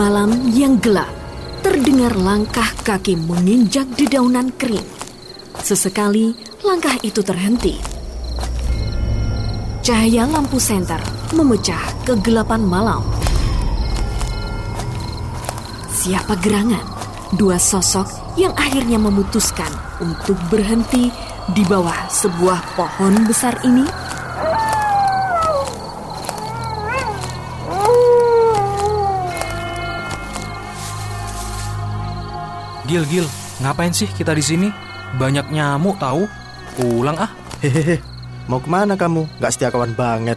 malam yang gelap, terdengar langkah kaki menginjak di daunan kering. Sesekali langkah itu terhenti. Cahaya lampu senter memecah kegelapan malam. Siapa gerangan? Dua sosok yang akhirnya memutuskan untuk berhenti di bawah sebuah pohon besar ini Gil, Gil, ngapain sih kita di sini? Banyak nyamuk tahu. Pulang ah. Hehehe, mau ke mana kamu? Gak setia kawan banget.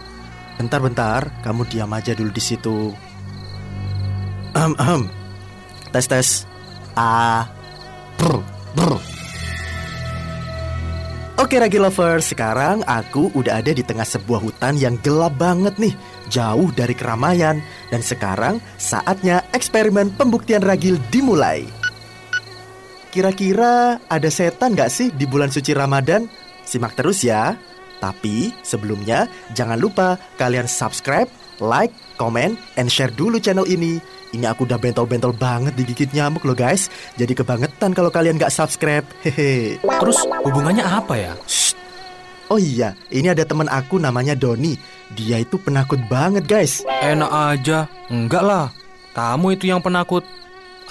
Bentar-bentar, kamu diam aja dulu di situ. Ahem, ahem. Tes tes. A. Brr, brr. Oke Ragi Lovers, sekarang aku udah ada di tengah sebuah hutan yang gelap banget nih Jauh dari keramaian Dan sekarang saatnya eksperimen pembuktian ragil dimulai Kira-kira ada setan gak sih di bulan suci Ramadan? Simak terus ya. Tapi sebelumnya jangan lupa kalian subscribe, like, komen, and share dulu channel ini. Ini aku udah bentol-bentol banget digigit nyamuk loh guys. Jadi kebangetan kalau kalian gak subscribe. Hehe. Terus hubungannya apa ya? Shh. Oh iya, ini ada teman aku namanya Doni. Dia itu penakut banget guys. Enak aja. Enggak lah. Kamu itu yang penakut.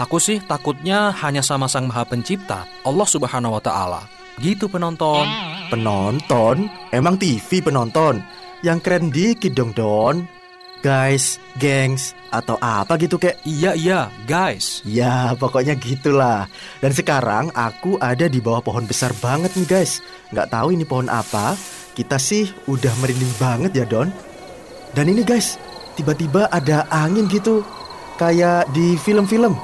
Aku sih takutnya hanya sama Sang Maha Pencipta, Allah Subhanahu wa taala. Gitu penonton. Penonton? Emang TV penonton? Yang keren dikit dong, Don. Guys, gengs, atau apa gitu kek? Iya, iya, guys. Ya, pokoknya gitulah. Dan sekarang aku ada di bawah pohon besar banget nih guys. Nggak tahu ini pohon apa. Kita sih udah merinding banget ya Don. Dan ini guys, tiba-tiba ada angin gitu. Kayak di film-film.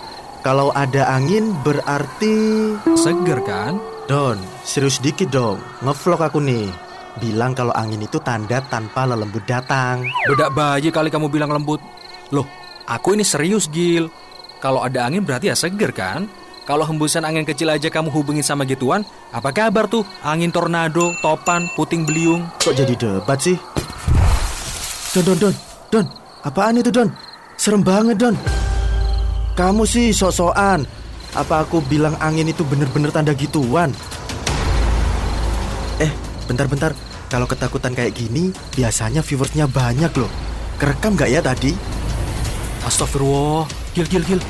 Kalau ada angin berarti... Seger kan? Don, serius dikit dong. Ngevlog aku nih. Bilang kalau angin itu tanda tanpa lelembut datang. Bedak bayi kali kamu bilang lembut. Loh, aku ini serius, Gil. Kalau ada angin berarti ya seger kan? Kalau hembusan angin kecil aja kamu hubungin sama gituan, apa kabar tuh? Angin tornado, topan, puting beliung. Kok jadi debat sih? Don, Don, Don, Don. Apaan itu, Don? Serem banget, Don. Kamu sih sok-sokan. Apa aku bilang angin itu bener-bener tanda gituan? Eh, bentar-bentar. Kalau ketakutan kayak gini, biasanya viewersnya banyak loh. Kerekam gak ya tadi? Astagfirullah, Gil, Gil, Gil.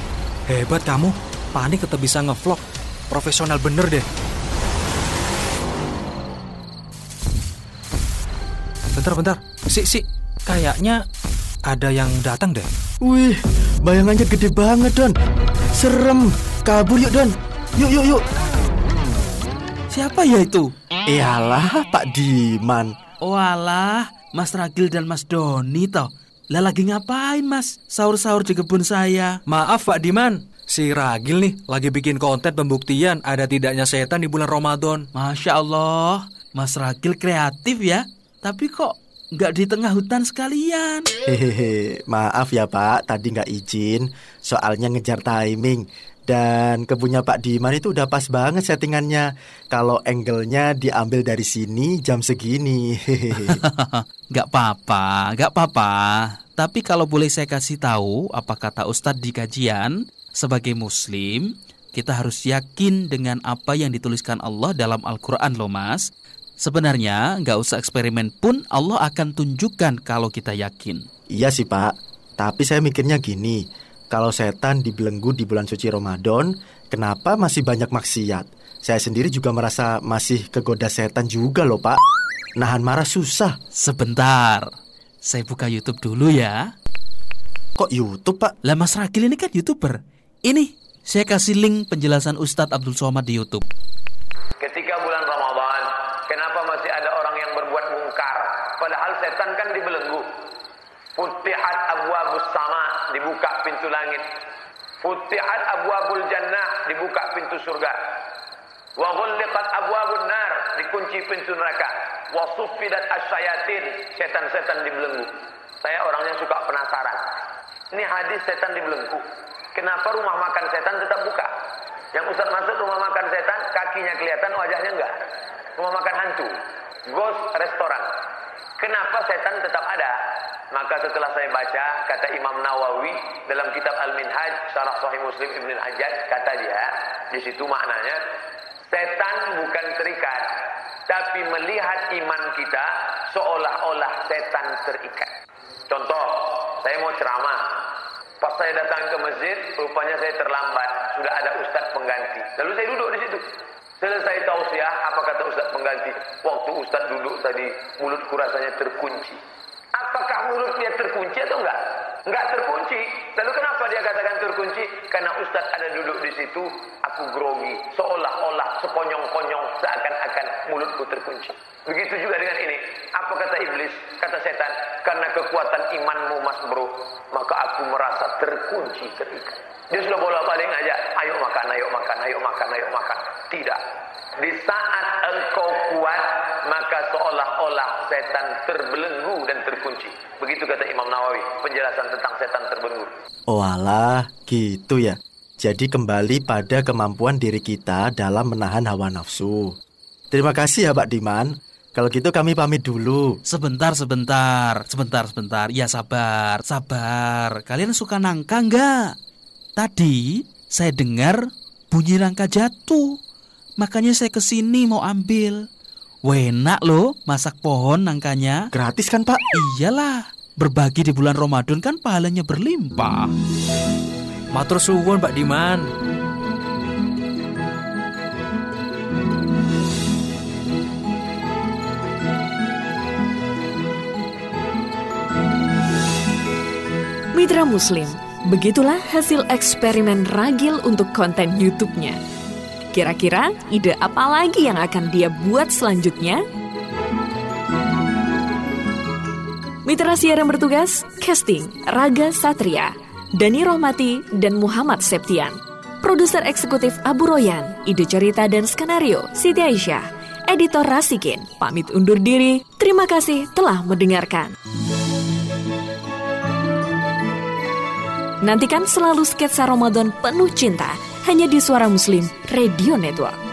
Hebat kamu, panik tetap bisa ngevlog. Profesional bener deh. Bentar, bentar. Si, si, kayaknya ada yang datang deh. Wih, bayangannya gede banget, Don. Serem. Kabur yuk, Don. Yuk, yuk, yuk. Siapa ya itu? Iyalah, Pak Diman. Walah, Mas Ragil dan Mas Doni toh. Lah lagi ngapain mas? Sahur-sahur di kebun saya. Maaf Pak Diman, si Ragil nih lagi bikin konten pembuktian ada tidaknya setan di bulan Ramadan. Masya Allah, Mas Ragil kreatif ya. Tapi kok nggak di tengah hutan sekalian? Hehehe, maaf ya Pak, tadi nggak izin. Soalnya ngejar timing. Dan kebunnya Pak Diman itu udah pas banget settingannya. Kalau angle-nya diambil dari sini jam segini. Hehehe. Nggak apa-apa, nggak apa-apa. Tapi kalau boleh saya kasih tahu apa kata Ustadz di kajian, sebagai Muslim kita harus yakin dengan apa yang dituliskan Allah dalam Al-Quran loh mas. Sebenarnya nggak usah eksperimen pun Allah akan tunjukkan kalau kita yakin. Iya sih Pak, tapi saya mikirnya gini, kalau setan dibelenggu di bulan suci Ramadan, kenapa masih banyak maksiat? Saya sendiri juga merasa masih kegoda setan juga loh Pak. Nahan marah susah. Sebentar, saya buka YouTube dulu ya. Kok YouTube Pak? Lah Mas Ragil ini kan YouTuber. Ini, saya kasih link penjelasan Ustadz Abdul Somad di YouTube. Ketika bulan Ramadan, kenapa masih ada orang yang berbuat mungkar? Padahal setan kan dibelenggu. Futihat abwabus sama, dibuka pintu langit. Futihat abwabul jannah, dibuka pintu surga. Wa ghulliqat abwabun nar, dikunci pintu neraka. Wa suffidat asyayatin, setan-setan dibelenggu. Saya orang yang suka penasaran. Ini hadis setan dibelenggu. Kenapa rumah makan setan tetap buka? Yang Ustaz masuk rumah makan setan, kakinya kelihatan, wajahnya enggak. Rumah makan hantu, ghost restoran. Kenapa setan tetap ada? Maka setelah saya baca kata Imam Nawawi dalam kitab Al-Minhaj Syarah Sahih Muslim Ibn Al-Hajjaj kata dia di situ maknanya setan bukan terikat tapi melihat iman kita seolah-olah setan terikat. Contoh, saya mau ceramah. Pas saya datang ke masjid, rupanya saya terlambat. Sudah ada ustadz pengganti. Lalu saya duduk di situ. Selesai tausiah, apa kata ustadz pengganti? Waktu ustadz duduk tadi, mulutku rasanya terkunci. Apakah mulut dia terkunci atau enggak? Enggak terkunci. Lalu kenapa dia katakan terkunci? Karena ustadz ada duduk di situ, aku grogi. Seolah-olah, sekonyong-konyong, seakan-akan mulutku terkunci. Begitu juga dengan ini. Apa kata iblis? Kata setan, karena kekuatan imanmu mas bro, maka aku merasa terkunci terikat. Dia sudah bola balik aja, ayo makan, ayo makan, ayo makan, ayo makan. Tidak. Di saat engkau kuat, maka seolah-olah setan terbelenggu dan terkunci. Begitu kata Imam Nawawi, penjelasan tentang setan terbelenggu. Oh alah, gitu ya. Jadi kembali pada kemampuan diri kita dalam menahan hawa nafsu. Terima kasih ya Pak Diman. Kalau gitu kami pamit dulu. Sebentar, sebentar, sebentar, sebentar. Ya sabar, sabar. Kalian suka nangka nggak? Tadi saya dengar bunyi rangka jatuh. Makanya saya ke sini mau ambil. Wenak loh masak pohon nangkanya. Gratis kan Pak? Iyalah, berbagi di bulan Ramadan kan pahalanya berlimpah. Matur suwun Pak Diman. Mitra Muslim, begitulah hasil eksperimen Ragil untuk konten YouTube-nya. Kira-kira ide apa lagi yang akan dia buat selanjutnya? Mitra siaran bertugas, casting Raga Satria, Dani Rohmati, dan Muhammad Septian. Produser eksekutif Abu Royan, ide cerita dan skenario Siti Aisyah. Editor Rasikin, pamit undur diri. Terima kasih telah mendengarkan. Nantikan selalu sketsa Ramadan penuh cinta hanya di Suara Muslim Radio Network.